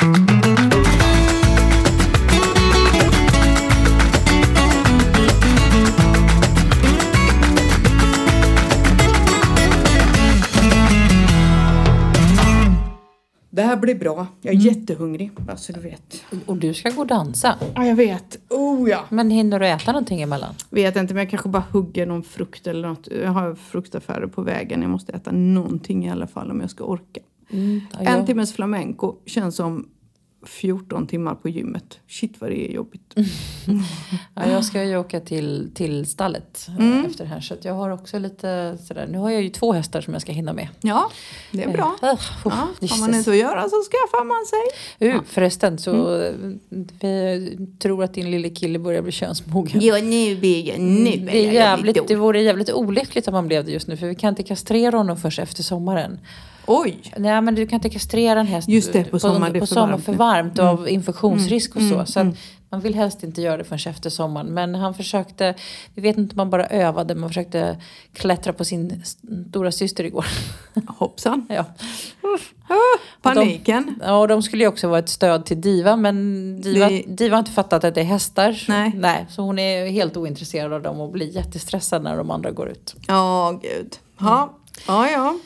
Det här blir bra. Jag är jättehungrig, bara så du vet. Och du ska gå och dansa. Ja, jag vet. Oh ja. Men hinner du äta någonting emellan? Vet inte, men jag kanske bara hugger någon frukt eller något. Jag har fruktaffärer på vägen. Jag måste äta någonting i alla fall om jag ska orka. Mm, ja, En timmes flamenco känns som 14 timmar på gymmet. Shit vad det är jobbigt. Ja, jag ska ju åka till, till stallet eh, efter det här så jag har också lite sådär. Nu har jag ju två hästar som jag ska hinna med. Ja, det är bra. Uh, Ja, har man inte att göra så skaffar man sig. Uh, förresten så eh, vi tror att din lille kille börjar bli könsmogen. Ja, nu är jag, nu Mm, det, är jävligt, det vore jävligt olyckligt om han blev det just nu för vi kan inte kastrera honom först efter sommaren. Oj! Nej men du kan inte kastrera en häst Just det, på sommaren, det är på för sommar varmt för nu. varmt och av infektionsrisk och så. mm, så att man vill helst inte göra det förrän efter sommaren. Men han försökte, vi vet inte om man bara övade, man försökte klättra på sin stora syster igår. Hoppsan. ja. Paniken. Ja, och de skulle ju också vara ett stöd till Diva, men Diva, Det- Diva har inte fattat att det är hästar. Nej. Nej, så hon är helt ointresserad av dem och blir jättestressad när de andra går ut. Ja, gud. Ja, ja. ja.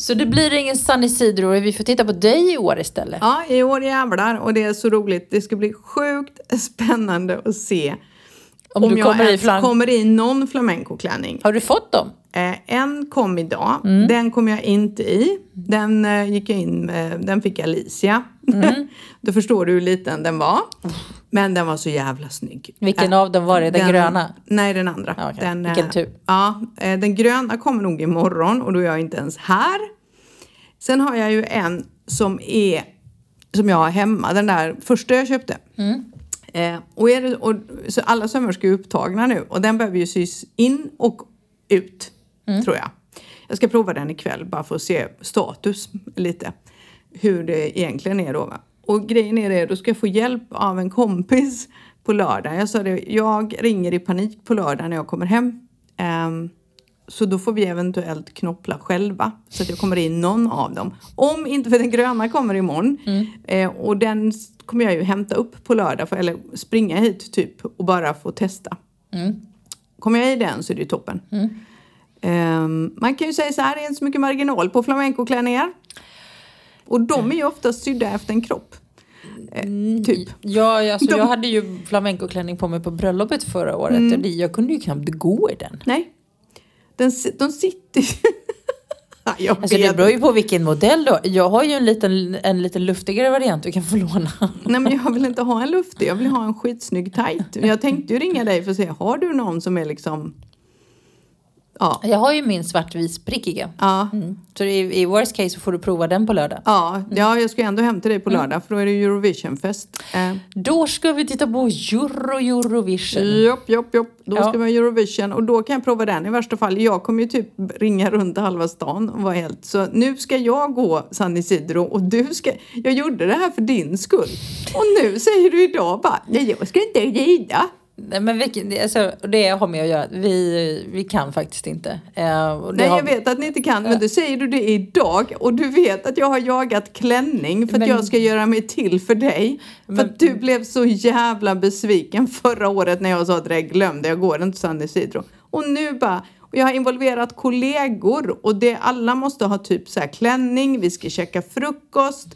Så det blir ingen San Isidro, vi får titta på dig i år istället. Ja, i år jävlar. Och det är så roligt. Det ska bli sjukt spännande att se Om du jag kommer i ens kommer i någon flamencoklänning. Har du fått dem? Eh, en kom idag. Mm. Den kom jag inte i. Den eh, gick jag in med, Den fick Alicia. Mm. Då förstår du hur liten den var. Men den var så jävla snygg. Vilken av dem var det? Den, gröna? Nej, den andra. Okej. Den, Vilken eh, tur. Ja, eh, den gröna kommer nog imorgon och då är jag inte ens här. Sen har jag ju en som är som jag har hemma, den där första jag köpte. Mm. Eh, och är det, och, så alla sömmerskor är upptagna nu och den behöver ju sys in och ut, Mm. tror jag. Jag ska prova den ikväll bara för att se status lite. Hur det egentligen är då. Och grejen är det, då ska jag få hjälp av en kompis på lördag. Jag sa det, jag ringer i panik på lördag när jag kommer hem. Ehm, så då får vi eventuellt knoppla själva så att jag kommer in någon av dem. Om inte, för den gröna kommer imorgon. Eh, och den kommer jag ju hämta upp på lördag, för, eller springa hit typ och bara få testa. Kommer jag i den så är det ju toppen. Ehm, man kan ju säga så här, det är inte så mycket marginal på flamencoklänningar. Och de är ju oftast sydda efter en kropp. Eh, typ. Ja, alltså, De- jag hade ju flamencoklänning på mig på bröllopet förra året. Mm. Och jag kunde ju knappt gå i den. Nej. Den, de sitter jag Alltså det beror ju på vilken modell då. Jag har ju en liten, en lite luftigare variant du kan få låna. Nej men jag vill inte ha en luftig, jag vill ha en skitsnygg tight. Jag tänkte ju ringa dig för att se, har du någon som är liksom... Ja. Jag har ju min svartvit prickiga. Ja, Mm. Så i, i worst case så får du prova den på lördag. ja, ja, jag ska ändå hem till dig på lördag för då är det Eurovisionfest. Eh, Då ska vi titta på Euro Eurovision. Jopp, jopp, jopp. Då Ja. ska vi ha Eurovision och då kan jag prova den i värsta fall. Jag kommer ju typ ringa runt halva stan och vara helt så nu ska jag gå San Isidro och du ska, jag gjorde det här för din skull. Och nu säger du idag bara, nej jag ska inte rida. Nej, men det- alltså, det har med att göra. Vi, vi kan faktiskt inte. Eh, Nej har, jag vet att ni inte kan men då säger du det idag och du vet att jag har jagat klänning för att Men- jag ska göra mig till för dig. För Men- att du blev så jävla besviken förra året när jag sa att det glömde jag går inte San Isidro. Och nu bara, och jag har involverat kollegor och det, alla måste ha typ så här klänning, vi ska käka frukost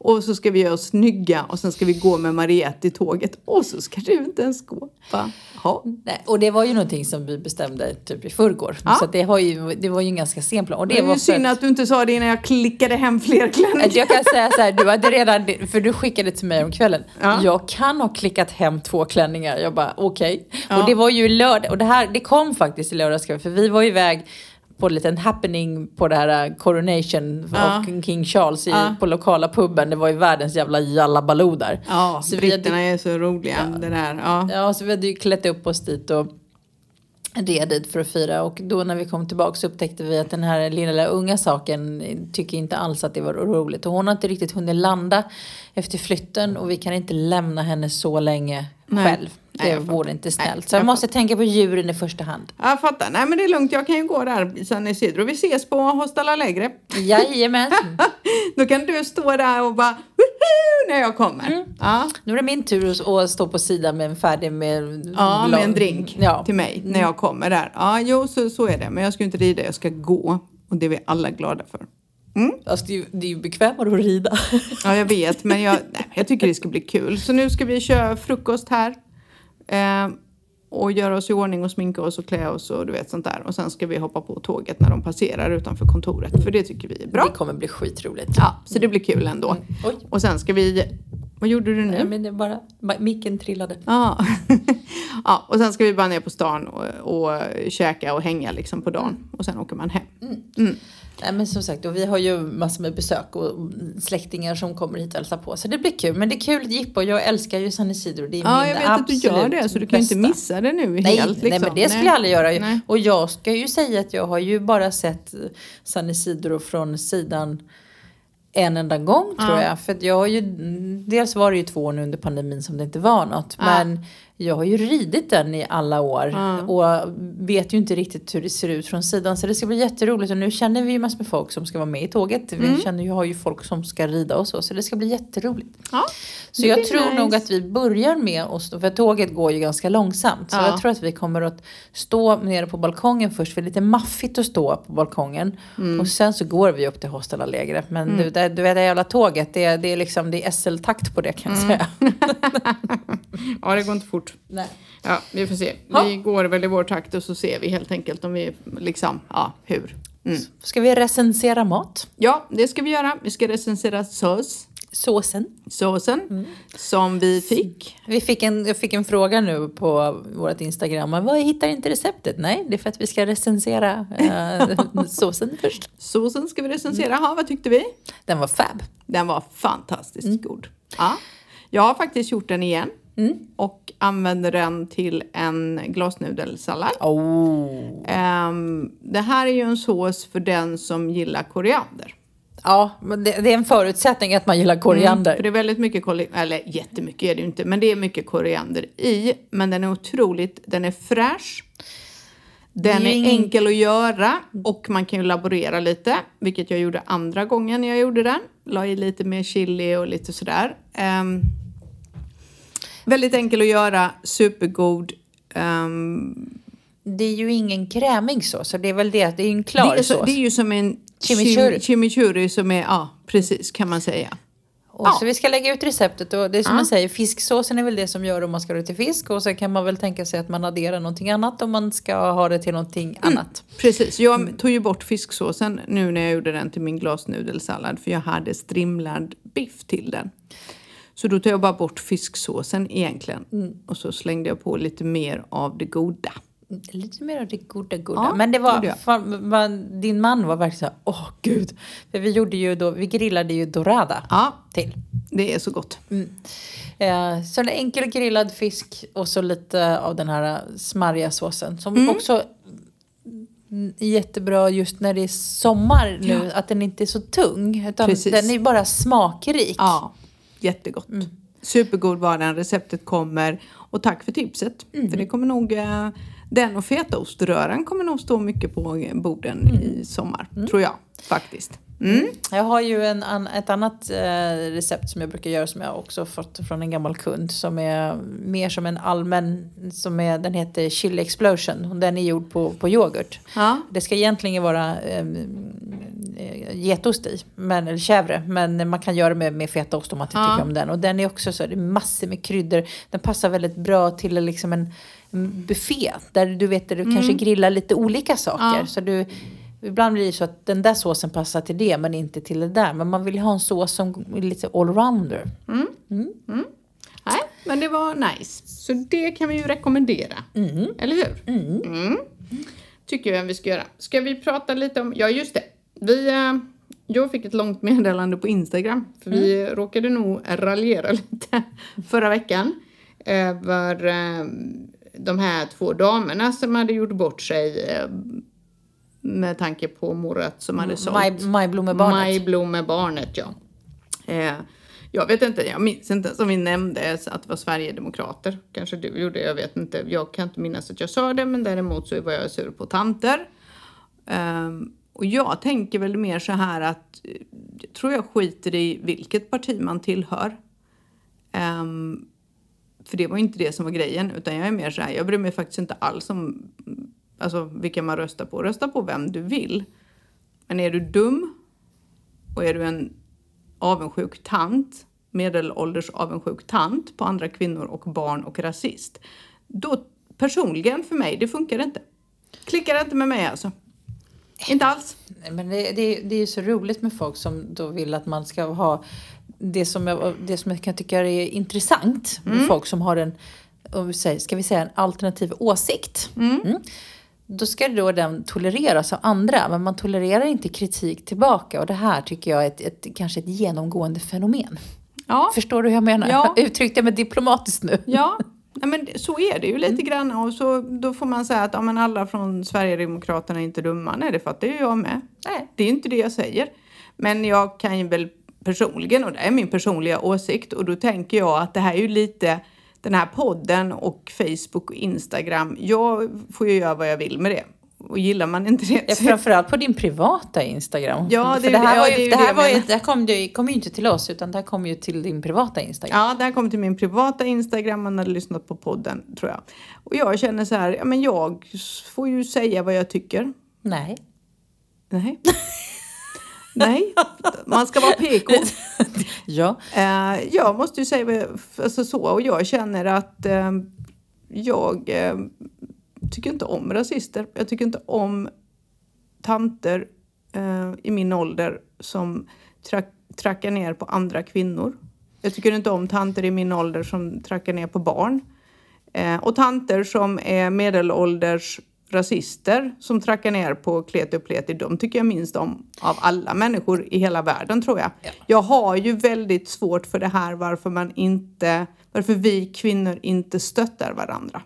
och så ska vi göra oss snygga och sen ska vi gå med Mariette i tåget och så ska du inte ens gå. Va? Ja. Nej, och det var ju någonting som vi bestämde typ i förrgår. Ja. Så det, har ju, det var ju en ganska sen plan. Och det Det var för synd att- att du inte sa det innan jag klickade hem fler klänningar. Att Jag kan säga så här, du hade redan, för du skickade till mig om kvällen. Ja. Jag kan ha klickat hem två klänningar. Jag bara okej. Ja. Och det var ju lördag, och det här det kom faktiskt i lördags för vi var iväg på en liten happening på det här uh, coronation Ja. av King- Charles i, Ja. på lokala puben. Det var ju världens jävla jallabaloo där. Ja, Så vi hade- britterna är så roliga. Det där. Ja. Ja, så vi hade ju klätt upp oss dit och red dit för att fira. Och då när vi kom tillbaka så upptäckte vi att den här lilla unga saken tycker inte alls att det var roligt. Och hon har inte riktigt hunnit landa efter flytten och vi kan inte lämna henne så länge Nej. själv. Nej, Det jag vore inte snällt. Nej, så jag jag måste tänka på djuren i första hand. Jag fattar. Nej men det är lugnt. Jag kan ju gå där i San Isidro. Vi ses på Hostal Alegre. Jajamän. Då kan du stå där och bara när jag kommer. Ja. Nu är det min tur att- stå på sidan med en färdig med... Ja, med en drink Ja. till mig när jag kommer där. Ja, jo, så, så är det. Men jag ska inte rida, jag ska gå. Och det är vi alla glada för. Alltså, det, är ju, det är ju bekvämare att rida. Ja, jag vet, men jag, nej, jag tycker det ska bli kul. Så nu ska vi köra frukost här. Eh, och göra oss i ordning och sminka oss och klä oss och du vet sånt där. Och sen ska vi hoppa på tåget när de passerar utanför kontoret. För det tycker vi är bra. Det kommer bli skitroligt. Ja, så det blir kul ändå. Oj. Och sen ska vi... Vad gjorde du nu? Nej, men det bara... Micken trillade. Ja. ja, och sen ska vi bara ner på stan och, och käka och hänga liksom på dagen. Och sen åker man hem. Nej, men som sagt, och vi har ju massor med besök och släktingar som kommer hit och hälsar på. Så det blir kul. Men det är kul jippo. Jag älskar ju San Isidro. Det är Ja, min jag vet att du gör det. Så du kan ju inte bästa. missa det nu Nej, helt. Liksom. nej, men det skulle jag aldrig göra. Nej. Och jag ska ju säga att jag har ju bara sett San Isidro från sidan en enda gång tror Ja. jag. För jag har ju, dels var det ju två år nu under pandemin som det inte var något. Men jag har ju ridit den i alla år. Och vet ju inte riktigt hur det ser ut från sidan. Så det ska bli jätteroligt. Och nu känner vi ju massor med folk som ska vara med i tåget. Mm. Vi känner ju, har ju folk som ska rida och så. Så det ska bli jätteroligt. Ja, Så jag tror nice. nog att vi börjar med att stå, för tåget går ju ganska långsamt. Så Ja. jag tror att vi kommer att stå nere på balkongen först, för det är lite maffigt att stå på balkongen. Mm. Och sen så går vi upp till Hostalallägret. Men du, det, du vet det jävla tåget, det, är- det är liksom det är SL-takt på det kan jag Mm. säga. ja, det går inte fort. Nej. Ja, vi får se. Ja. Vi går väl i vår takt och så ser vi helt enkelt om vi liksom, ja, hur. Mm. Ska vi recensera mat? Ja, det ska vi göra. Vi ska recensera sås, Såsen. såsen Mm. som vi fick. Vi fick en, jag fick en fråga nu på vårt Instagram. Vad hittar inte receptet? Nej, det är för att vi ska recensera eh, såsen först. Såsen ska vi recensera. Mm. Ja, vad tyckte vi? Den var fab. Den var fantastiskt Mm. god. Ja. Jag har faktiskt gjort den igen. Och använder den till en glasnudelsallad. Oh. Ehm, det här är ju en sås för den som gillar koriander. Ja, men det, det är en förutsättning att man gillar koriander. För det är väldigt mycket, kori- eller jättemycket är det ju inte, men det är mycket koriander i. Men den är otroligt, den är fräsch. Den är enkel att göra och man kan ju laborera lite, vilket jag gjorde andra gången jag gjorde den. La i lite mer chili och lite sådär. Ehm, väldigt enkel att göra, supergod. Ehm, Det är ju ingen krämig sås, så det är väl det. Det är ju en klar det, är så, sås. det är ju som en Chimichurri. chim- chimichurri som är, ja precis kan man säga. och ja. Så vi ska lägga ut receptet och det är som Ja. man säger, fisksåsen är väl det som gör om man ska ha det till fisk och sen kan man väl tänka sig att man adderar någonting annat om man ska ha det till någonting annat. Precis, jag tog ju bort fisksåsen nu när jag gjorde den till min glasnudelsallad för jag hade strimlad biff till den. Så då tog jag bara bort fisksåsen egentligen och så slängde jag på lite mer av det goda. Lite mer av det goda goda. Ja, Men det var, fan, man, din man var verkligen såhär, åh gud. För vi gjorde ju då, vi grillade ju dorada Ja, till. det är så gott. Eh, så en enkel grillad fisk och så lite av den här smarriga såsen. Som Mm. också mm, jättebra just när det är sommar nu. Att den inte är så tung. Utan Precis. den är bara smakrik. Ja, jättegott. Supergod var den, receptet kommer. Och tack för tipset. För det kommer nog, eh, den och fetaoströran kommer nog stå mycket på borden i sommar, tror jag faktiskt. Mm. Jag har ju en, an, ett annat eh, recept som jag brukar göra som jag också fått från en gammal kund. Som är mer som en allmän, som är, den heter Chili Explosion. Den är gjord på, på yoghurt. Ja. Det ska egentligen vara eh, getost i, men, eller chèvre. Men man kan göra med, med fetaost om man inte Ja. tycker om den. Och den är också så, det är massor med kryddor. Den passar väldigt bra till liksom en, en buffé. Där du vet, där du kanske grillar lite olika saker. Mm. Ja. Så du, ibland blir det så att den där såsen passar till det men inte till det där. Men man vill ha en sås som är lite allrounder. Nej, men det var nice. Så det kan vi ju rekommendera. Eller hur? Mm. Tycker jag vi ska göra. Ska vi prata lite om, ja just det. Vi, eh, jag fick ett långt meddelande på Instagram. För vi råkade nog raljera lite förra veckan. Över eh, de här två damerna som hade gjort bort sig. Eh, med tanke på morrat som hade sålt. Maj, majblommebarnet. Majblommebarnet, ja. Jag vet inte, jag minns inte som vi nämnde att det var Sverigedemokrater. Kanske du gjorde, jag vet inte. Jag kan inte minnas att jag sa det, men däremot så var jag sur på tanter. Ehm, och jag tänker väl mer så här att jag tror jag skiter i vilket parti man tillhör. Um, för det var inte det som var grejen, utan jag är mer så här, jag bryr mig faktiskt inte alls om mm, alltså, vilka man röstar på. Rösta på vem du vill. Men är du dum och är du en avundsjuk tant, medelålders avundsjuk tant på andra kvinnor och barn och rasist, då personligen för mig, det funkar inte. Klickar inte med mig alltså. Inte alls. Men det, det, det är ju så roligt med folk som då vill att man ska ha det som jag, det som jag kan tycka är intressant med folk som har en, ska vi säga en alternativ åsikt. Mm. Då ska då den tolereras av andra, men man tolererar inte kritik tillbaka. Och det här tycker jag är ett, ett, kanske ett genomgående fenomen. Ja, Förstår du hur jag menar? Ja. Uttryckte jag mig diplomatiskt nu? ja. ja men så är det ju lite grann. Och så, då får man säga att ja, men alla från Sverigedemokraterna är inte dumma. Nej, det fattar ju jag med. Nej. Det är inte det jag säger. Men jag kan ju väl personligen, och det är min personliga åsikt, och då tänker jag att det här är ju lite den här podden och Facebook och Instagram. Jag får ju göra vad jag vill med det. Och gillar man inte det Ja, framförallt på din privata Instagram. Ja, det det här, det- var ja, det ju, det det här, var ju, det här kom, ju, kom ju inte till oss utan det här kom ju till din privata Instagram. Ja, det här kom till min privata Instagram. Man hade lyssnat på podden, tror jag. Och jag känner så här, ja men jag får ju säga vad jag tycker. Nej. Nej. Nej, man ska vara PK. Ja. Eh, jag måste ju säga alltså så, och jag känner att eh, jag eh, tycker inte om rasister. Jag tycker inte om tanter eh, i min ålder som track, trackar ner på andra kvinnor. Jag tycker inte om tanter i min ålder som trackar ner på barn. Eh, och tanter som är medelålders rasister som trackar ner på kleti och pleti, de tycker jag minst om av alla människor i hela världen tror jag. Jag har ju väldigt svårt för det här varför man inte, varför vi kvinnor inte stöttar varandra.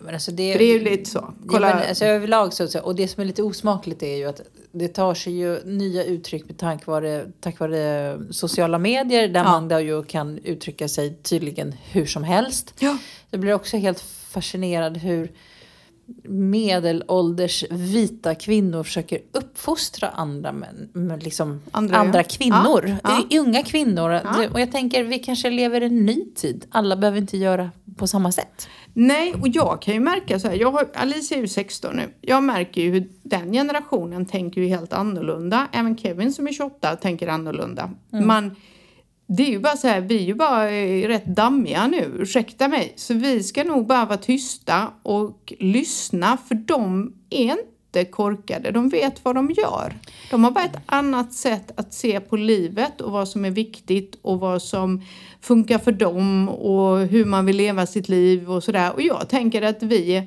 Men alltså det, För det är ju lite så. Kolla. Ja, men alltså överlag så, och det som är lite osmakligt är ju att det tar sig ju nya uttryck med tack vare, tack vare sociala medier där Ja. man då ju kan uttrycka sig tydligen hur som helst. Ja. Jag blir också helt fascinerad hur medelålders vita kvinnor försöker uppfostra andra, män, men liksom Andra, andra, kvinnor. Ja, Unga kvinnor. Ja. Och jag tänker vi kanske lever i en ny tid. Alla behöver inte göra på samma sätt. Nej, och jag kan ju märka så här, jag har, Alice är ju 16 nu. Jag märker ju hur den generationen tänker ju helt annorlunda. Även Kevin som är 28 tänker annorlunda. Man, det är ju bara så här, vi är ju bara eh, rätt dammiga nu, ursäkta mig. Så vi ska nog bara vara tysta och lyssna för de är inte korkade, de vet vad de gör. De har bara ett annat sätt att se på livet och vad som är viktigt och vad som funkar för dem och hur man vill leva sitt liv och sådär. Och jag tänker att vi är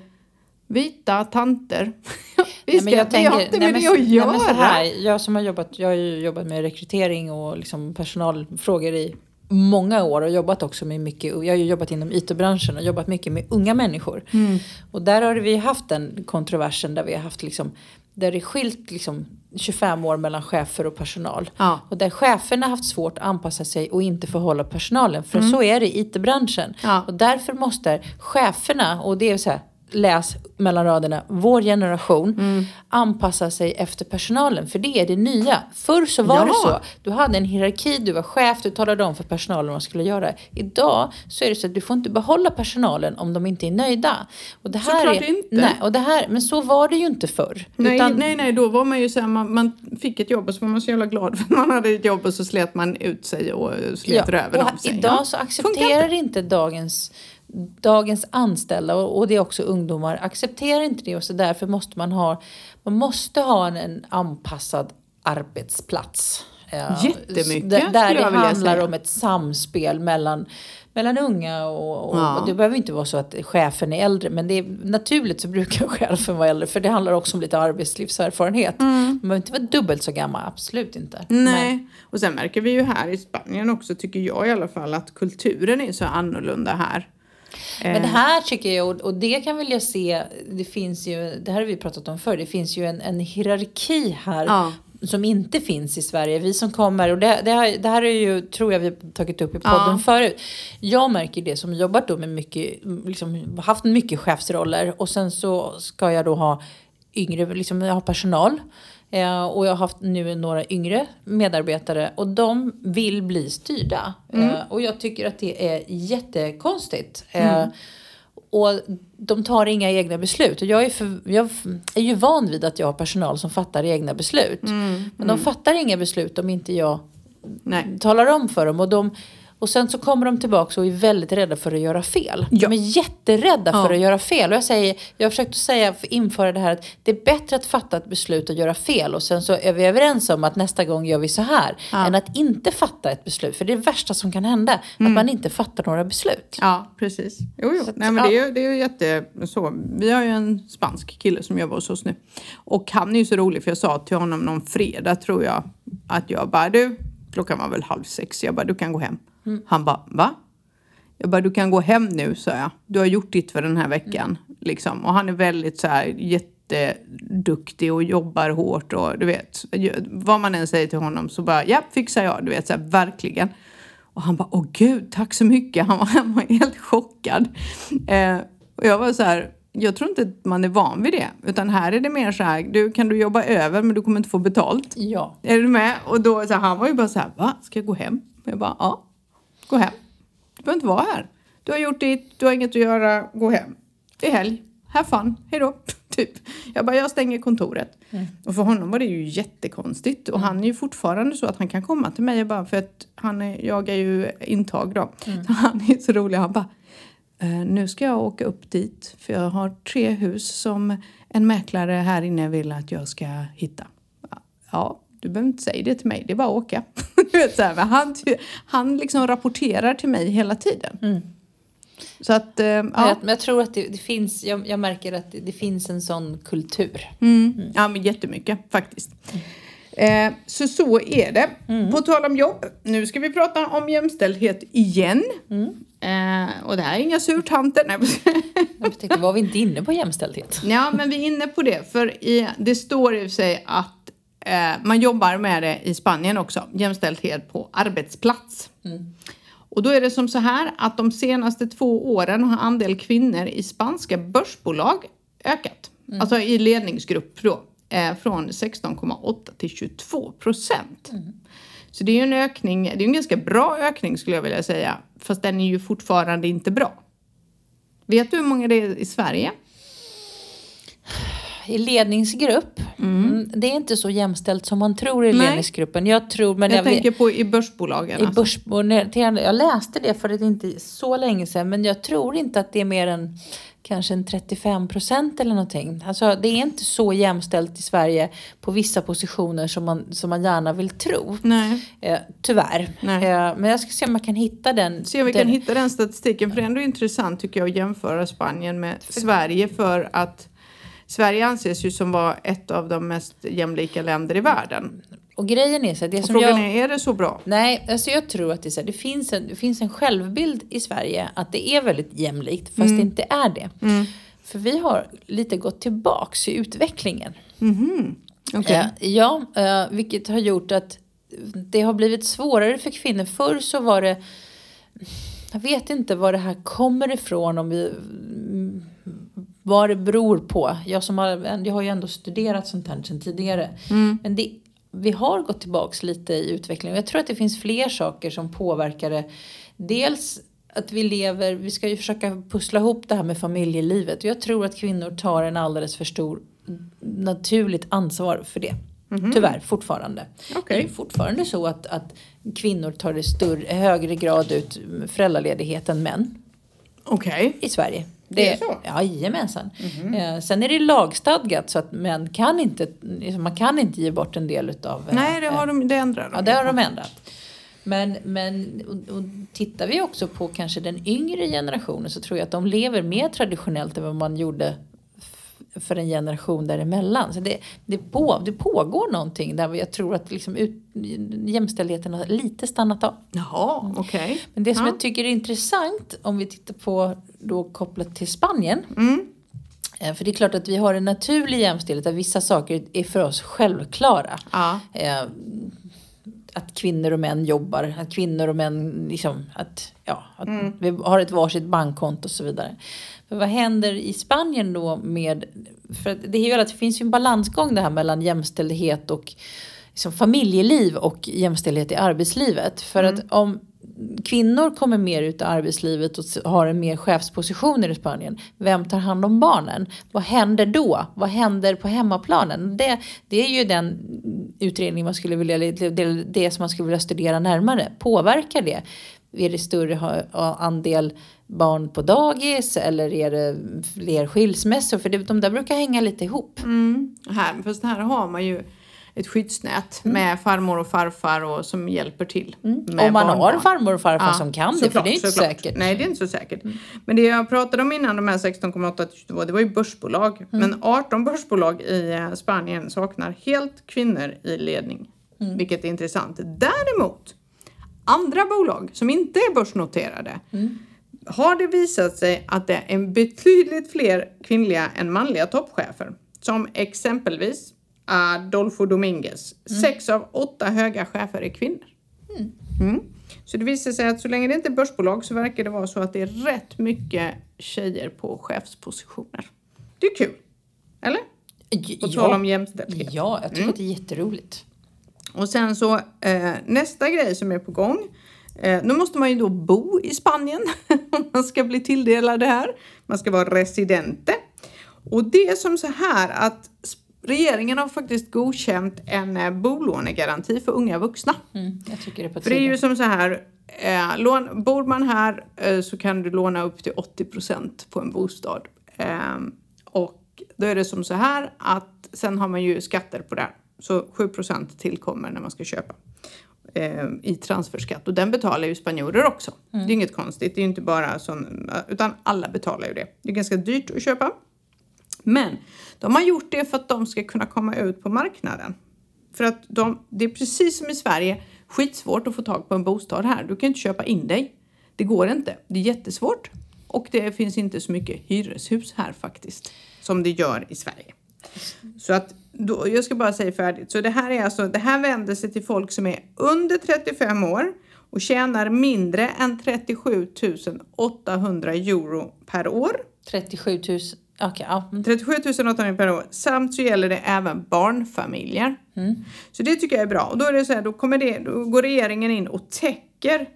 vita tanter. vi, ska, Nej, jag vi har tänker- inte nej, med men- det att nej, göra. här, jag som har jobbat, jag har ju jobbat med rekrytering och liksom personalfrågor i många år och jobbat också med mycket, jag har ju jobbat inom IT-branschen och jobbat mycket med unga människor. Mm. Och där har vi haft den kontroversen där vi har haft liksom, där det är skilt liksom 25 år mellan chefer och personal. Ja. Och där cheferna haft svårt att anpassa sig och inte förhålla personalen. För så är det i IT-branschen. Mm. Ja. Och därför måste cheferna, och det är så här, läs mellan raderna, vår generation Mm. anpassa sig efter personalen. För det är det nya. Förr så var Ja. det så. Du hade en hierarki, du var chef, du talade om för personalen vad de skulle göra. Idag så är det så att du får inte behålla personalen om de inte är nöjda. Och det här Såklart är, inte. Nej, och det här, men så var det ju inte förr. Nej, Utan- nej, nej, då var man ju så här, man, man fick ett jobb och så var man så jävla glad för man hade ett jobb och så slet man ut sig och slet röven och av sig. Idag Ja. så Funkar accepterar inte dagens, dagens anställda och, och det är också ungdomar accepterar inte det och så därför måste man ha, man måste ha en, en anpassad arbetsplats. Jättemycket, Där, där det handlar om ett samspel mellan, mellan unga och, och, Ja. och det behöver inte vara så att chefen är äldre men det är naturligt så brukar chefen vara äldre för det handlar också om lite arbetslivserfarenhet. Man behöver inte vara dubbelt så gammal, absolut inte. Men- Mm. Nej, och sen märker vi ju här i Spanien också, tycker jag i alla fall, att kulturen är så annorlunda här. Men det här tycker jag, och- och det kan väl jag se, det finns ju, det här har vi pratat om förr, det finns ju en, en hierarki här Ja. som inte finns i Sverige. Vi som kommer, och det, det, här, det här är ju, tror jag vi har tagit upp i podden Ja. förut. Jag märker det som jobbat då med mycket, liksom haft mycket chefsroller och sen så ska jag då ha yngre, liksom jag har personal. Eh, och jag har haft nu några yngre medarbetare och de vill bli styrda. Mm. Eh, och jag tycker att det är jättekonstigt. Eh, och de tar inga egna beslut. Och jag är, för, jag är ju van vid att jag har personal som fattar egna beslut. Mm. Men de fattar inga beslut om inte jag Nej. talar om för dem. Och, de, och sen så kommer de tillbaka och är väldigt rädda för att göra fel. Ja. De är jätterädda Ja. för att göra fel. Och jag, säger, jag har försökt att säga, för införa det här att det är bättre att fatta ett beslut och göra fel. Och sen så är vi överens om att nästa gång gör vi så här. Ja. Än att inte fatta ett beslut. För det är det värsta som kan hända. Mm. Att man inte fattar några beslut. Ja, precis. Jo, jo. Att, Nej, men det, är ju, det är jätte så. Vi har ju en spansk kille som jobbar hos oss nu. Och han är ju så rolig för jag sa till honom någon fredag tror jag att jag bara du, klockan var väl halv sex. Jag bara du kan gå hem. Han bara va? Jag bara du kan gå hem nu sa jag. Du har gjort ditt för den här veckan. Liksom. Och han är väldigt så här jätteduktig och jobbar hårt och du vet. Vad man än säger till honom så bara ja fixar jag. Du vet så här, verkligen. Och han bara, åh gud, tack så mycket. Han var, han var helt chockad. Eh, och jag var så här, jag tror inte att man är van vid det. Utan här är det mer så här, du kan du jobba över men du kommer inte få betalt. Ja. Är du med? Och då, så här, han var ju bara så här, va? Ska jag gå hem? Jag bara, ja. Gå hem. Du behöver inte vara här. Du har gjort ditt, du har inget att göra, gå hem. Det är helg. Have fun. Hej då. Typ. Jag bara, jag stänger kontoret. Och för honom var det ju jättekonstigt. Och han är ju fortfarande så att han kan komma till mig bara för att han är, jag är ju intag då. Så han är så rolig. Han bara, "Eh, nu ska jag åka upp dit för jag har tre hus som en mäklare här inne vill att jag ska hitta. Ja, du behöver inte säga det till mig, det är bara att åka. Du vet, så här, men han, han liksom rapporterar till mig hela tiden. Så att, eh, Men ja. jag, men jag tror att det, det finns, jag, jag märker att det, det finns en sån kultur. Mm. Ja, men jättemycket faktiskt. Eh, så så är det. På tal om jobb, nu ska vi prata om jämställdhet igen. Eh, och det här är inga surtanter. Nej. Jag tänkte, var vi inte inne på jämställdhet? ja, men vi är inne på det. För i, det står i sig att man jobbar med det i Spanien också. Jämställdhet på arbetsplats. Och då är det som så här att de senaste två åren har andel kvinnor i spanska börsbolag ökat. Alltså i ledningsgrupp då. Eh, från 16,8 till 22 procent. Så det är ju en ökning, det är en ganska bra ökning skulle jag vilja säga. Fast den är ju fortfarande inte bra. Vet du hur många det är i Sverige? I ledningsgrupp, mm. det är inte så jämställt som man tror i Nej. ledningsgruppen. Jag tror, men Jag, jag, tänker på i börsbolagen. i alltså. börsnoterande, jag läste det för det inte så länge sedan, men jag tror inte att det är mer än kanske en 35 procent eller någonting. Alltså det är inte så jämställt i Sverige på vissa positioner som man, som man gärna vill tro. Nej. Eh, tyvärr. Nej. Eh, men jag ska se om jag kan hitta den. Se om vi den. kan hitta den statistiken. För det är ändå intressant tycker jag att jämföra Spanien med Sverige. För att Sverige anses ju som vara ett av de mest jämlika länder i världen. Och grejen är så här, det Och som frågan jag... är, är det så bra? Nej, alltså jag tror att det, är så här, det, finns en, det finns en självbild i Sverige att det är väldigt jämlikt fast Mm. det inte är det. För vi har lite gått tillbaks i utvecklingen. Okej. Eh, ja, eh, vilket har gjort att det har blivit svårare för kvinnor. Förr så var det, jag vet inte var det här kommer ifrån, om vi, mm, vad det beror på. Jag, som har, jag har ju ändå studerat sånt här sedan tidigare. Men det, vi har gått tillbaks lite i utvecklingen. Jag tror att det finns fler saker som påverkar det. Dels att vi lever, vi ska ju försöka pussla ihop det här med familjelivet. Och jag tror att kvinnor tar en alldeles för stor naturligt ansvar för det. Tyvärr, fortfarande. Okej. Det är fortfarande så att, att kvinnor tar i större, högre grad ut föräldraledighet än män Okej. i Sverige. Det är så? Ja, jajamensan. Eh, sen är det lagstadgat så att män kan inte, liksom, man kan inte ge bort en del utav... eh, Nej, det har de, det ändrar de. Ja, det har de ändrat. Men, men och, och tittar vi också på kanske den yngre generationen så tror jag att de lever mer traditionellt än vad man gjorde för en generation däremellan. Så det, det, på, det pågår någonting där jag tror att liksom ut, jämställdheten har lite stannat av. Jaha, okej. Men det som Ja. jag tycker är intressant om vi tittar på då kopplat till Spanien. Mm. Eh, För det är klart att vi har en naturlig jämställdhet där vissa saker är för oss självklara. Ja. Eh, att kvinnor och män jobbar, att kvinnor och män liksom, att, ja, att vi har ett varsitt bankkonto och så vidare. Men vad händer i Spanien då med, för det, är ju, det finns ju en balansgång det här mellan jämställdhet och liksom, familjeliv och jämställdhet i arbetslivet. För att om kvinnor kommer mer ut i arbetslivet och har en mer chefspositioner i Spanien. Vem tar hand om barnen? Vad händer då? Vad händer på hemmaplanen? Det, det är ju den utredning man skulle vilja, det, det som man skulle vilja studera närmare. Påverkar det? Är det större andel barn på dagis eller är det fler skilsmässor? För det, de där brukar hänga lite ihop. Mm. Här, fast här har man ju ett skyddsnät mm. med farmor och farfar och som hjälper till. Mm. Om man har en farmor och farfar ja, som kan det, för det är inte såklart. säkert. Nej, det är inte så säkert. Mm. Men det jag pratade om innan, de här 16,8 till 22, det var ju börsbolag. Mm. Men 18 börsbolag i eh, Spanien saknar helt kvinnor i ledning. Mm. Vilket är intressant. Däremot, andra bolag som inte är börsnoterade mm. har det visat sig att det är betydligt fler kvinnliga än manliga toppchefer. Som exempelvis Adolfo Dominguez. Mm. Sex av åtta höga chefer är kvinnor. Mm. Mm. Så det visar sig att så länge det inte är börsbolag så verkar det vara så att det är rätt mycket tjejer på chefspositioner. Det är kul. Eller? På ja. tal om jämställdhet. Ja, jag tycker mm. att det är jätteroligt. Och sen så eh, nästa grej som är på gång. Eh, nu måste man ju då bo i Spanien om man ska bli tilldelad det här. Man ska vara residente. Och det är som så här att Regeringen har faktiskt godkänt en eh, bolånegaranti för unga vuxna. Mm, jag tycker det är på för det är ju som så här, eh, lån, bor man här eh, så kan du låna upp till 80% på en bostad. Eh, och då är det som så här att sen har man ju skatter på det. Så 7% tillkommer när man ska köpa eh, i transferskatt och den betalar ju spanjorer också. Mm. Det är inget konstigt, det är ju inte bara sån, utan alla betalar ju det. Det är ganska dyrt att köpa. Men de har gjort det för att de ska kunna komma ut på marknaden. För att de, det är precis som i Sverige, skitsvårt att få tag på en bostad här. Du kan inte köpa in dig. Det går inte. Det är jättesvårt. Och det finns inte så mycket hyreshus här faktiskt, som det gör i Sverige. Så att, då, jag ska bara säga färdigt. Så det här är alltså, det här vänder sig till folk som är under 35 år och tjänar mindre än 37 800 euro per år. 37 000 Okay, ja. 37 800 per år. Samt så gäller det även barnfamiljer. Mm. Så det tycker jag är bra. Och då, är det så här, då, kommer det, då går regeringen in och täcker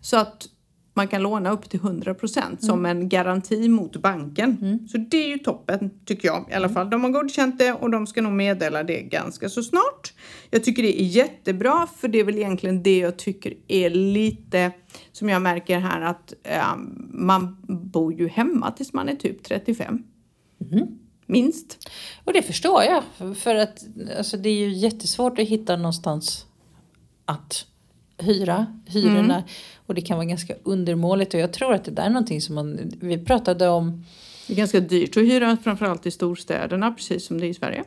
så att man kan låna upp till 100 procent mm. som en garanti mot banken. Mm. Så det är ju toppen tycker jag i alla mm. fall. De har godkänt det och de ska nog meddela det ganska så snart. Jag tycker det är jättebra för det är väl egentligen det jag tycker är lite som jag märker här att äh, man bor ju hemma tills man är typ 35. Mm. Minst. Och det förstår jag. För att alltså, det är ju jättesvårt att hitta någonstans att hyra hyrorna. Mm. Och det kan vara ganska undermåligt. Och jag tror att det där är någonting som man, vi pratade om. Det är ganska dyrt att hyra framförallt i storstäderna precis som det är i Sverige.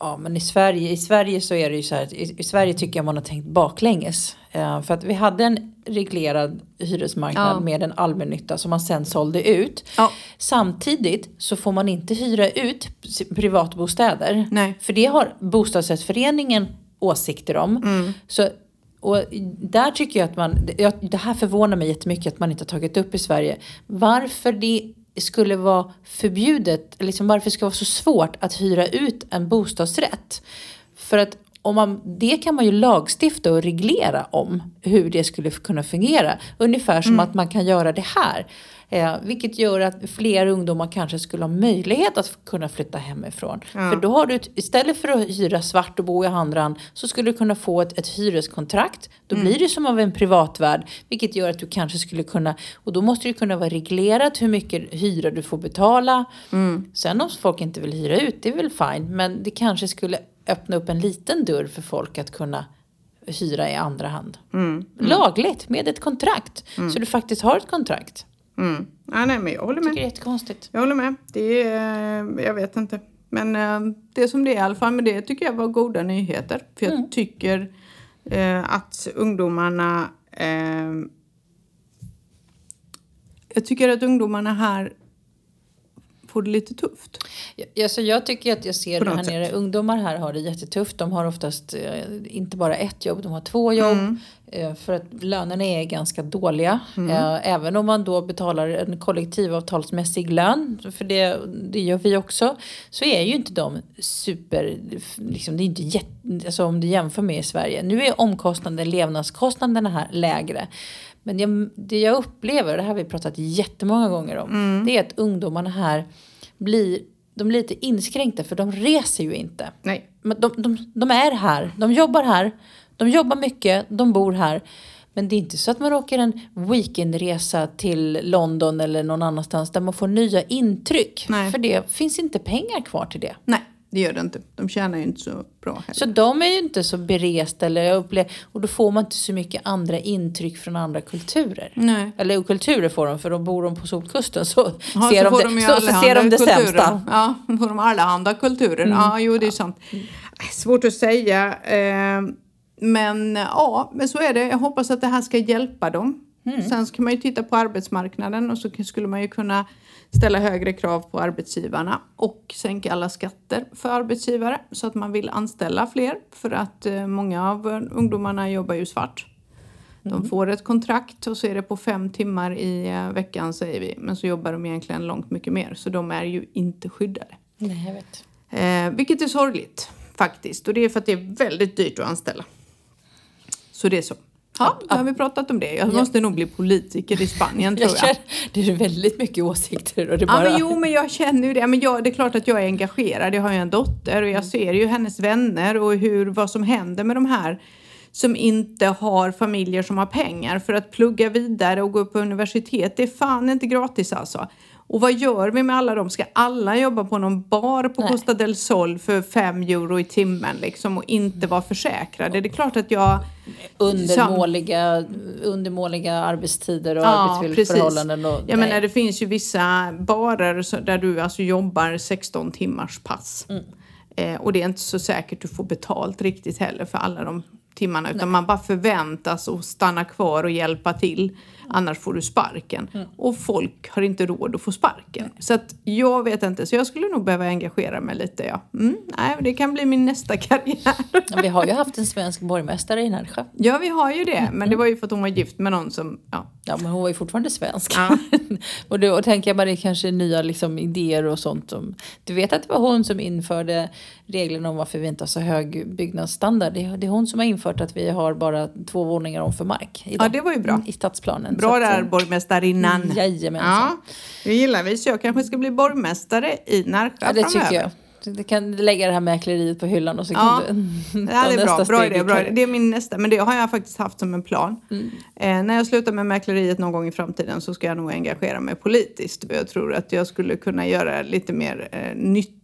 Ja, men i Sverige, i Sverige så är det ju så här. I, i Sverige tycker jag man har tänkt baklänges. Uh, för att vi hade en reglerad hyresmarknad ja. med en allmännytta som man sen sålde ut. Ja. Samtidigt så får man inte hyra ut privatbostäder. Nej. För det har bostadsrättsföreningen åsikter om. Mm. Så och där tycker jag att man, det här förvånar mig jättemycket att man inte har tagit upp i Sverige. Varför det skulle vara förbjudet, liksom varför det ska vara så svårt att hyra ut en bostadsrätt. För att om man, det kan man ju lagstifta och reglera om hur det skulle kunna fungera. Ungefär som mm. att man kan göra det här. Eh, vilket gör att fler ungdomar kanske skulle ha möjlighet att kunna flytta hemifrån. Ja. För då har du, istället för att hyra svart och bo i andra hand, så skulle du kunna få ett, ett hyreskontrakt. Då mm. blir det som av en privatvärd, vilket gör att du kanske skulle kunna, och då måste det kunna vara reglerat hur mycket hyra du får betala. Mm. Sen om folk inte vill hyra ut, det är väl fine, men det kanske skulle öppna upp en liten dörr för folk att kunna hyra i andra hand. Mm. Mm. Lagligt, med ett kontrakt. Mm. Så du faktiskt har ett kontrakt. Mm. Ja, nej, men jag håller med. Jag tycker det är jättekonstigt. Jag håller med. Det är, jag vet inte. Men äh, det som det är i alla fall, men det tycker jag var goda nyheter. För jag mm. tycker äh, att ungdomarna äh, jag tycker att ungdomarna här får det lite tufft. Ja, så jag tycker att jag ser det här något nere. Ungdomar här har det jättetufft. De har oftast eh, inte bara ett jobb, de har två jobb. Mm. Eh, för att lönerna är ganska dåliga. Mm. Eh, även om man då betalar en kollektivavtalsmässig lön, för det, det gör vi också, så är ju inte de super, liksom, det är inte jätte, alltså om du jämför med i Sverige. Nu är omkostnaden, levnadskostnaderna här lägre. Men jag, det jag upplever, det här har vi pratat jättemånga gånger om, Mm. det är att ungdomarna här blir, de blir lite inskränkta för de reser ju inte. Nej. Men de, de, de är här, de jobbar här, de jobbar mycket, de bor här. Men det är inte så att man åker en weekendresa till London eller någon annanstans där man får nya intryck. Nej. För det finns inte pengar kvar till det. Nej, det gör det inte. De tjänar ju inte så bra heller. Så de är ju inte så beresta eller upplever, och då får man inte så mycket andra intryck från andra kulturer. Nej. Eller kulturer får de för då bor de på solkusten så Ja, ser, så de, det, de så, så ser de det kulturer. sämsta. Ja, då får de allehanda kulturer. Ja, jo det är sant. Svårt att säga. Eh, men ja, men så är det. Jag hoppas att det här ska hjälpa dem. Sen ska man ju titta på arbetsmarknaden och så skulle man ju kunna ställa högre krav på arbetsgivarna och sänka alla skatter för arbetsgivare så att man vill anställa fler för att eh, många av eh, ungdomarna jobbar ju svart. De får ett kontrakt och så är det på fem timmar i eh, veckan säger vi. Men så jobbar de egentligen långt mycket mer så de är ju inte skyddade. Nej, jag vet. Eh, vilket är sorgligt faktiskt och det är för att det är väldigt dyrt att anställa. Så det är så. Ja, då har vi pratat om det. Jag måste nog bli politiker i Spanien tror Jag jag. känner, det är väldigt mycket åsikter och det Ja, bara... men jo, men jag känner ju det. Men jag, det är klart att jag är engagerad. Jag har ju en dotter och jag ser ju hennes vänner och hur, vad som händer med de här som inte har familjer som har pengar för att plugga vidare och gå upp på universitet. Det är fan inte gratis alltså. Och vad gör vi med alla dem? Ska alla jobba på någon bar på Nej. Costa del Sol för fem euro i timmen liksom och inte vara försäkrade? Det är klart att jag... undermåliga, undermåliga arbetstider och Ja, arbetsförhållanden. Och, Jag nej. menar, det finns ju vissa barer där du alltså jobbar 16 timmars pass. Mm. Eh, och det är inte så säkert du får betalt riktigt heller för alla de timmarna. Utan man bara förväntas att stanna kvar och hjälpa till. Annars får du sparken. Mm. Och folk har inte råd att få sparken. Så att jag vet inte. Så jag skulle nog behöva engagera mig lite. Ja. Mm, nej, det kan bli min nästa karriär. Ja, Vi har ju haft en svensk borgmästare i Närsjö. ja, vi har ju det. Mm. Men det var ju för att hon var gift med någon som... Ja, Ja, men hon var ju fortfarande svensk. Ja. och då tänker jag bara det är kanske nya liksom, idéer och sånt. Som, du vet att det var hon som införde reglerna om varför vi inte har så hög byggnadsstandard. Det, är- det är hon som har infört att vi har bara två våningar om för mark. Idag, Ja, det var ju bra. I stadsplanen. Bra att, där eh, borgmästarinnan. Jajamensan. Ja, det gillar vi. Så jag kanske ska bli borgmästare i Närsjö Ja, det framöver. tycker jag. Du kan lägga det här mäkleriet på hyllan och så Ja, kan du Ja, det är bra. Bra idé, bra idé. Det är min nästa. Men det har jag faktiskt haft som en plan. Mm. Eh, när jag slutar med mäkleriet någon gång i framtiden så ska jag nog engagera mig politiskt. Jag tror att jag skulle kunna göra lite mer eh, nytta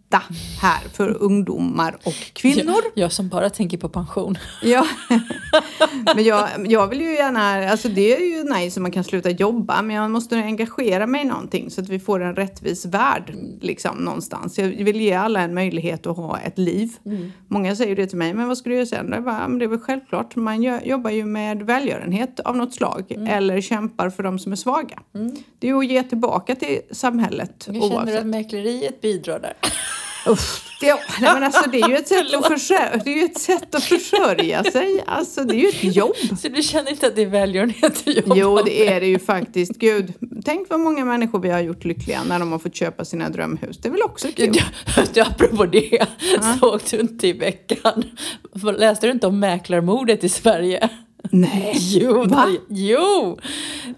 här för ungdomar och kvinnor. Jag, jag som bara tänker på pension. Ja, men jag, jag vill ju gärna, alltså det är ju nice om man kan sluta jobba men jag måste engagera mig i någonting så att vi får en rättvis värld liksom någonstans. Jag vill ge alla en möjlighet att ha ett liv. Många säger det till mig, men vad ska du göra sen? Jag bara, "Ja, men det är väl självklart, man gör, jobbar ju med välgörenhet av något slag eller kämpar för de som är svaga. Det är ju att ge tillbaka till samhället Jag känner oavsett. att mäkleriet bidrar där. Nej, men alltså, det är ju ett sätt att, försörja, det är ju ett sätt att försörja sig. Alltså, det är ju ett jobb. Så du känner inte att det är välgörenhet att jobba Jo, det är det ju faktiskt. Gud, tänk vad många människor vi har gjort lyckliga när de har fått köpa sina drömhus. Det är väl också kul? Du, du, apropå det, såg du inte i veckan, läste du inte om mäklarmordet i Sverige? Nej. Jo, Va? det, jo!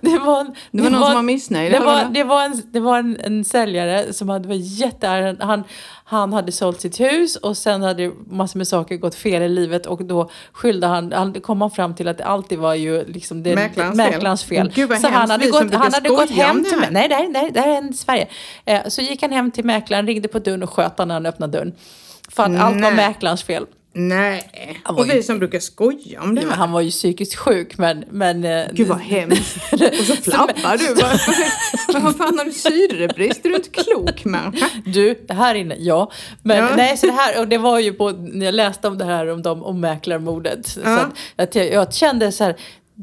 Det var, en- Det var någon som var missnöjd, Det var, det var, en, det var en, en säljare som hade varit jätteärlig. Han, han hade sålt sitt hus och sen hade massor med saker gått fel i livet och då skyllde han, han kom han fram till att det alltid var ju liksom det, Mäklarens fel. mäklarens fel. Gud, så han hade gått, han hade gått hem till mig. Nej, nej, nej, det här är i Sverige. Eh, så gick han hem till mäklaren, ringde på dörren och sköt han när han öppnade dörren. För att allt var Nej. mäklarens fel. Nej. Och ju- vi som brukar skoja om det Ja, här. han var ju psykiskt sjuk men... men eh, Gud vad hemskt. Och så flabbar du. Vad, fan har du syrebrist? Är du inte klok människa? Du, det här inne, ja. Men Ja. nej, så det här, och det var ju på, när jag läste om det här om, dem, om mäklarmordet. Så Ja. att, att jag, jag kände så här,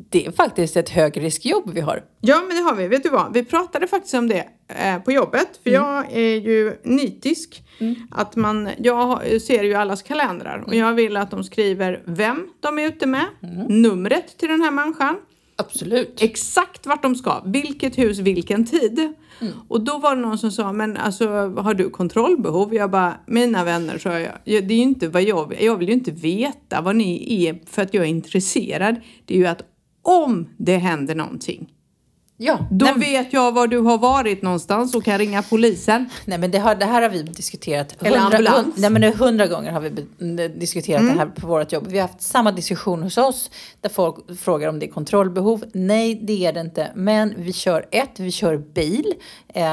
det är faktiskt ett högriskjobb vi har. Ja, men det har vi. Vet du vad? Vi pratade faktiskt om det eh, på jobbet. För jag är ju nitisk. Att man, jag ser ju allas kalendrar och jag vill att de skriver vem de är ute med, numret till den här människan, Absolut. exakt vart de ska, vilket hus, vilken tid. Och då var det någon som sa, men alltså har du kontrollbehov? Jag bara, mina vänner, sa jag, "Ja, det är ju inte vad jag vill. Jag vill ju inte veta vad ni är för att jag är intresserad. Det är ju att om det händer någonting, Ja, då nej, vet jag var du har varit någonstans och kan ringa polisen. nej men det, har, det här har vi diskuterat. Eller hundra- ambulans. nej men hundra gånger har vi diskuterat det här på vårt jobb. Vi har haft samma diskussion hos oss där folk frågar om det är kontrollbehov. Nej, det är det inte. Men vi kör ett, vi kör bil. Eh,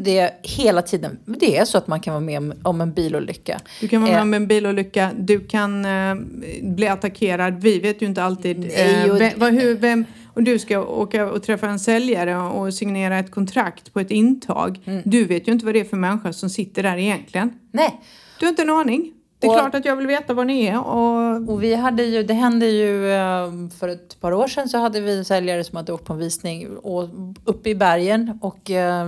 Det är hela tiden. Det är så att man kan vara med om, en bilolycka. Du kan vara med Eh, om en bilolycka, du kan eh, bli attackerad. Vi vet ju inte alltid Nej, eh, och- vem, vad, hur, vem, och du ska åka och träffa en säljare och signera ett kontrakt på ett intag. Mm. Du vet ju inte vad det är för människa som sitter där egentligen. Nej, Du har inte en aning. Det är Och- klart att jag vill veta vad ni är och Och vi hade ju, det hände ju eh, för ett par år sedan så hade vi säljare som hade åkt på en visning och, uppe i bergen och eh,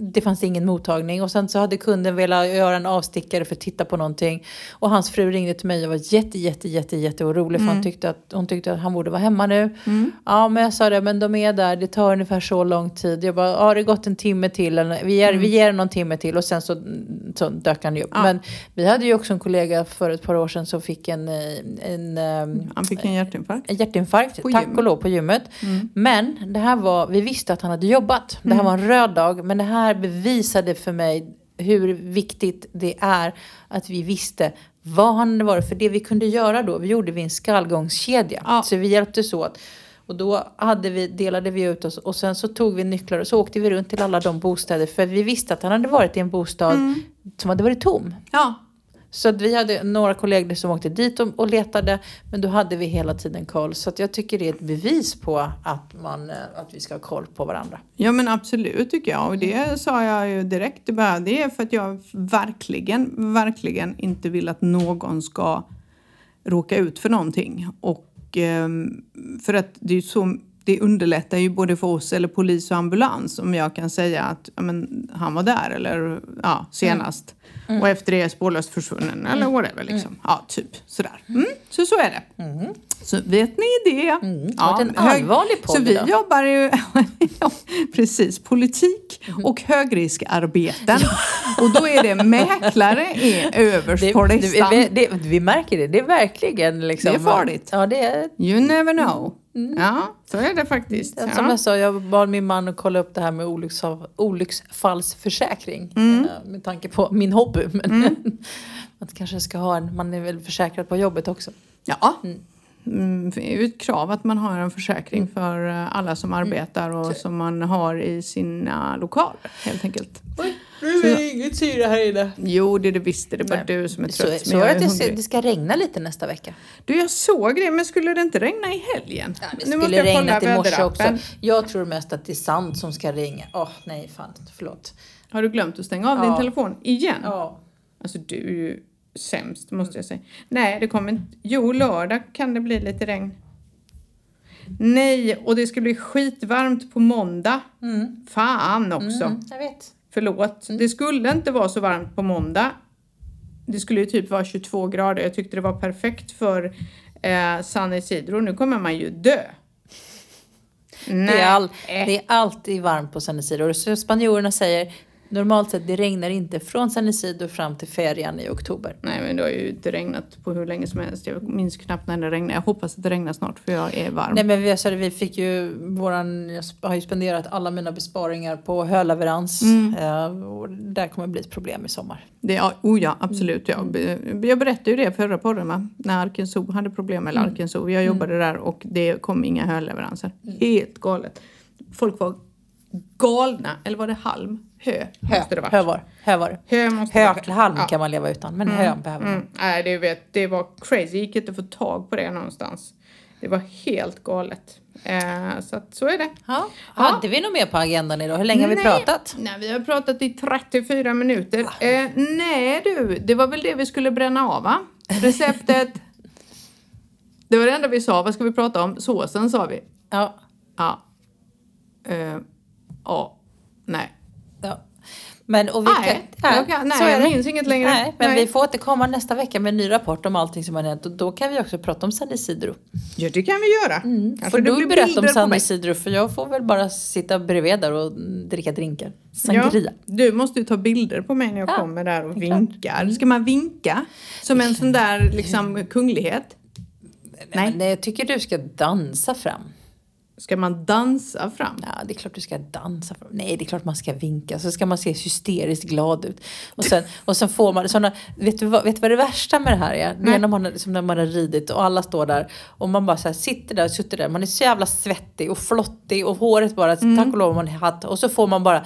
det fanns ingen mottagning. Och sen så hade kunden velat göra en avstickare för att titta på någonting. Och hans fru ringde till mig och var jätte jätte jätte jätte orolig för han tyckte att, hon tyckte att han borde vara hemma nu. Ja men jag sa det, men de är där, det tar ungefär så lång tid. Jag bara, ja det har gått en timme till, eller, vi, ger, vi ger någon timme till. Och sen så, så dök han ju upp. Men vi hade ju också en kollega för ett par år sedan som fick en, eh, en, en han fick en hjärtinfarkt. en hjärtinfarkt, På tack gymmet. och lov på gymmet. Men det här var, vi visste att han hade jobbat. Det här var en röd dag. Men det här bevisade för mig hur viktigt det är att vi visste vad han hade varit. För det vi kunde göra då, vi gjorde vi en skallgångskedja. Ja. Så vi hjälptes åt. Och då hade vi, delade vi ut oss och sen så tog vi nycklar och så åkte vi runt till alla de bostäder. För vi visste att han hade varit i en bostad som hade varit tom. Ja, Så att vi hade några kollegor som åkte dit och, och letade. Men då hade vi hela tiden koll. Så att jag tycker det är ett bevis på att, man, eh, att vi ska ha koll på varandra. Ja men absolut tycker jag och det sa jag ju direkt. Det är för att jag verkligen, verkligen inte vill att någon ska råka ut för någonting. Och ehm, för att det är så det underlättar ju både för oss eller polis och ambulans om jag kan säga att men, han var där eller ja, senast. Och efter det är spårlöst försvunnen eller whatever liksom. Ja, typ sådär. Mm, så så är det. Så vet ni det. Mm. varit en allvarlig podd Så vi idag. jobbar ju, ja, precis, politik och högriskarbeten. Och då är det mäklare är överst på det, listan. det, vi märker det. Det är verkligen liksom... Det är farligt. Ja, det är... You never know. Ja, så är det faktiskt. Som Ja. jag sa, jag bad min man att kolla upp det här med olycksfall, olycksfallsförsäkring. Mm. eh, Med tanke på min hobby. Men man kanske ska ha en, man är väl försäkrad på jobbet också. Ja. Mm, det är ju ett krav att man har en försäkring för eh, alla som arbetar och som man har i sina lokaler helt enkelt. Nu är det inget syre här inne. Jo, det är det visst. Det är bara Nej. du som är Så, trött. så men jag är det, att det, ska regna lite nästa vecka. Du, jag såg det, men skulle det inte regna i helgen? Ja, det Nu måste skulle regnat i morse också. Jag tror mest att det är sand som ska regna. Åh, nej, fan. Förlåt. Har du glömt att stänga av Ja. din telefon igen? Ja. Alltså du är ju sämst måste jag säga. Nej, det kommer inte. Jo, lördag kan det bli lite regn. Nej, och det ska bli skitvarmt på måndag. Fan också. Mm, jag vet. Förlåt. Det skulle inte vara så varmt på måndag. Det skulle ju typ vara 22 grader. Jag tyckte det var perfekt för eh, San Isidro. Nu kommer man ju dö. Nej. Det är, all, det är alltid varmt på San Isidro. Så spanjorerna säger normalt sett det regnar inte från San Isidro fram till ferian i oktober. Nej men det har ju inte regnat på hur länge som helst. Jag minns knappt när det regnade. Jag hoppas att det regnar snart för jag är varm. Nej men vi, alltså, vi fick ju våran, jag har ju spenderat alla mina besparingar på höleverans. Eh, och där kommer bli ett problem i sommar. Det, ja, oh ja, absolut. Ja. Jag berättade ju det förra podden va? När Arken Zoo hade problem. Eller Arken Zoo. Jag jobbade där och det kom inga höleveranser. Helt galet. Folk var galna. Eller var det halm? Hö, måste det varit. Hö var, hö var. Hö måste. Höhalm Ja. kan man leva utan men hö behöver man. Mm. Nej, det, vet, det var crazy. Gick inte att få tag på det någonstans. Det var helt galet. Eh, så att så är det. Ja. Hade vi något mer på agendan idag? Hur länge har vi pratat? Nej, vi har pratat i 34 minuter. Eh, nej du, det var väl det vi skulle bränna av va? Receptet. Det var det enda vi sa. Vad ska vi prata om? Såsen sa vi. Ja. Ja. Uh, ja. Nej. Ja. Men, och vi Nej, kan, jag kan- nej, så jag minns inget längre. Nej, men Nej. vi får återkomma nästa vecka med en ny rapport om allting som har hänt och då kan vi också prata om San Isidro. Ja, det kan vi göra. Mm. Kanske Får det du berätta om bilder på San mig. Isidro för jag får väl bara sitta bredvid där och dricka drinkar. Sangria. Ja, du måste ju ta bilder på mig när jag Ja, kommer där och vinkar. Ska man vinka? Som en sån där liksom kunglighet? Nej. Nej. Nej, jag tycker du ska dansa fram. Ska man dansa fram? Ja, det är klart du ska dansa. fram. Nej, det är klart man ska vinka. Så ska man se hysteriskt glad ut. Och sen, och sen får man sådana... Vet du, vad, vet du vad det värsta med det här är? Det är när man, liksom när man har ridit och alla står där och man bara så här, sitter där och sitter där. Man är så jävla svettig och flottig och håret bara, Mm. tack och lov man hatt. Och så får man bara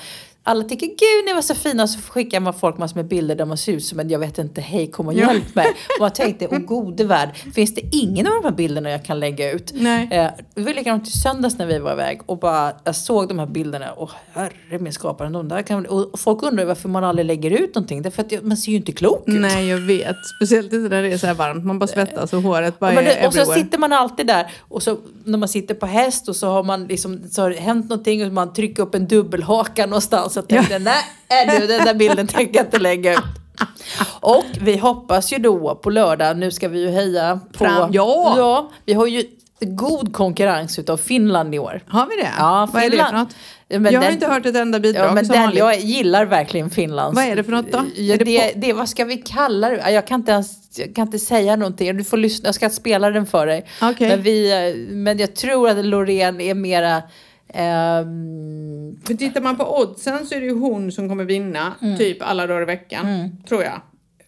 alla tycker gud ni var så fina och så skickar man folk massor med bilder där man ser ut som en jag vet inte hej kom och Ja. hjälp mig. Och man tänkte åh gode värld finns det ingen av de här bilderna jag kan lägga ut? Nej. Eh, det var likadant i söndags när vi var iväg och bara, jag såg de här bilderna och herre min skapare, de där kan, och folk undrar varför man aldrig lägger ut någonting. Därför att man ser ju inte klok ut. Nej, jag vet. Speciellt inte när det är så här varmt. Man bara svettas och håret bara Ja, men är och så everywhere. sitter man alltid där och så när man sitter på häst och så har man liksom så har det hänt någonting och man trycker upp en dubbelhaka någonstans och tänkte nej är du den där bilden tänker jag inte lägga ut. Och vi hoppas ju då på lördag, nu ska vi ju heja på... Fram- ja! ja! Vi har ju god konkurrens utav Finland i år. Har vi det? Ja, Vad är det Finland. för något? Men jag har den- inte hört ett enda bidrag Ja, men som den, vanligt. jag gillar verkligen Finlands. Vad är det för något då? Ja, det det, det, vad ska vi kalla det? Ja, Jag kan inte ens jag kan inte säga någonting. Du får lyssna, jag ska spela den för dig. Okej. Men, vi, eh, men jag tror att Loreen är mera... ehm, För tittar man på oddsen så är det ju hon som kommer vinna Mm. typ alla dagar i veckan. Tror jag.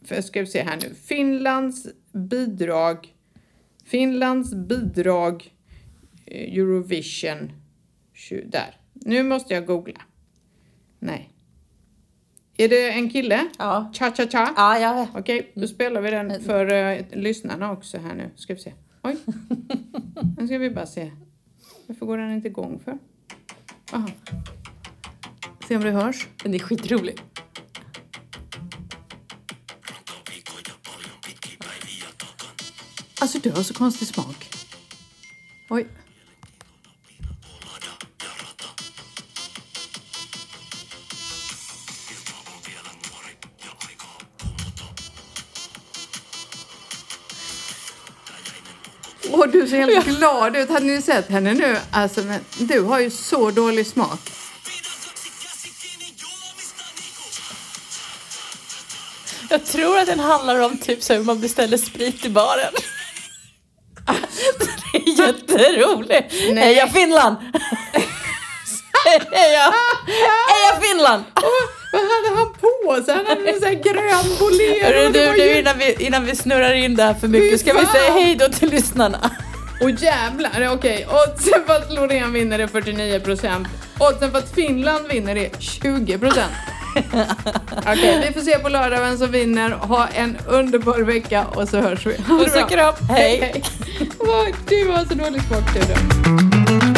För ska vi se här nu. Finlands bidrag. Finlands bidrag eh, Eurovision. Där. Nu måste jag googla. Nej. Är det en kille? ja. Cha-cha-cha? Ja, ja. Okej, då spelar vi den för uh, lyssnarna också här nu. Ska vi se. Oj. Nu ska vi bara se. Varför går den inte igång för? Aha. Se om det hörs. Den är skitrolig. Alltså du har så konstig smak. Oj. Åh, du ser helt glad ut. Hade ni sett henne nu? Alltså, men du har ju så dålig smak. Jag tror att den handlar om typ så hur man beställer sprit i baren. Det är jätteroligt. Nej. Heja Finland! Heja, heja Finland! På sig? Han hade en sån här grön bolero. Du, du, ju- innan, vi, innan vi snurrar in det här för mycket ska vi säga hej då till lyssnarna. Och jävlar, okej. Oddsen för att Loreen vinner är 49 procent. Oddsen för att Finland vinner är 20 procent. Okej, vi får se på lördag vem som vinner. Ha en underbar vecka och så hörs vi. Puss och kram. Hej. hej. Åh, Du har så dålig du. då.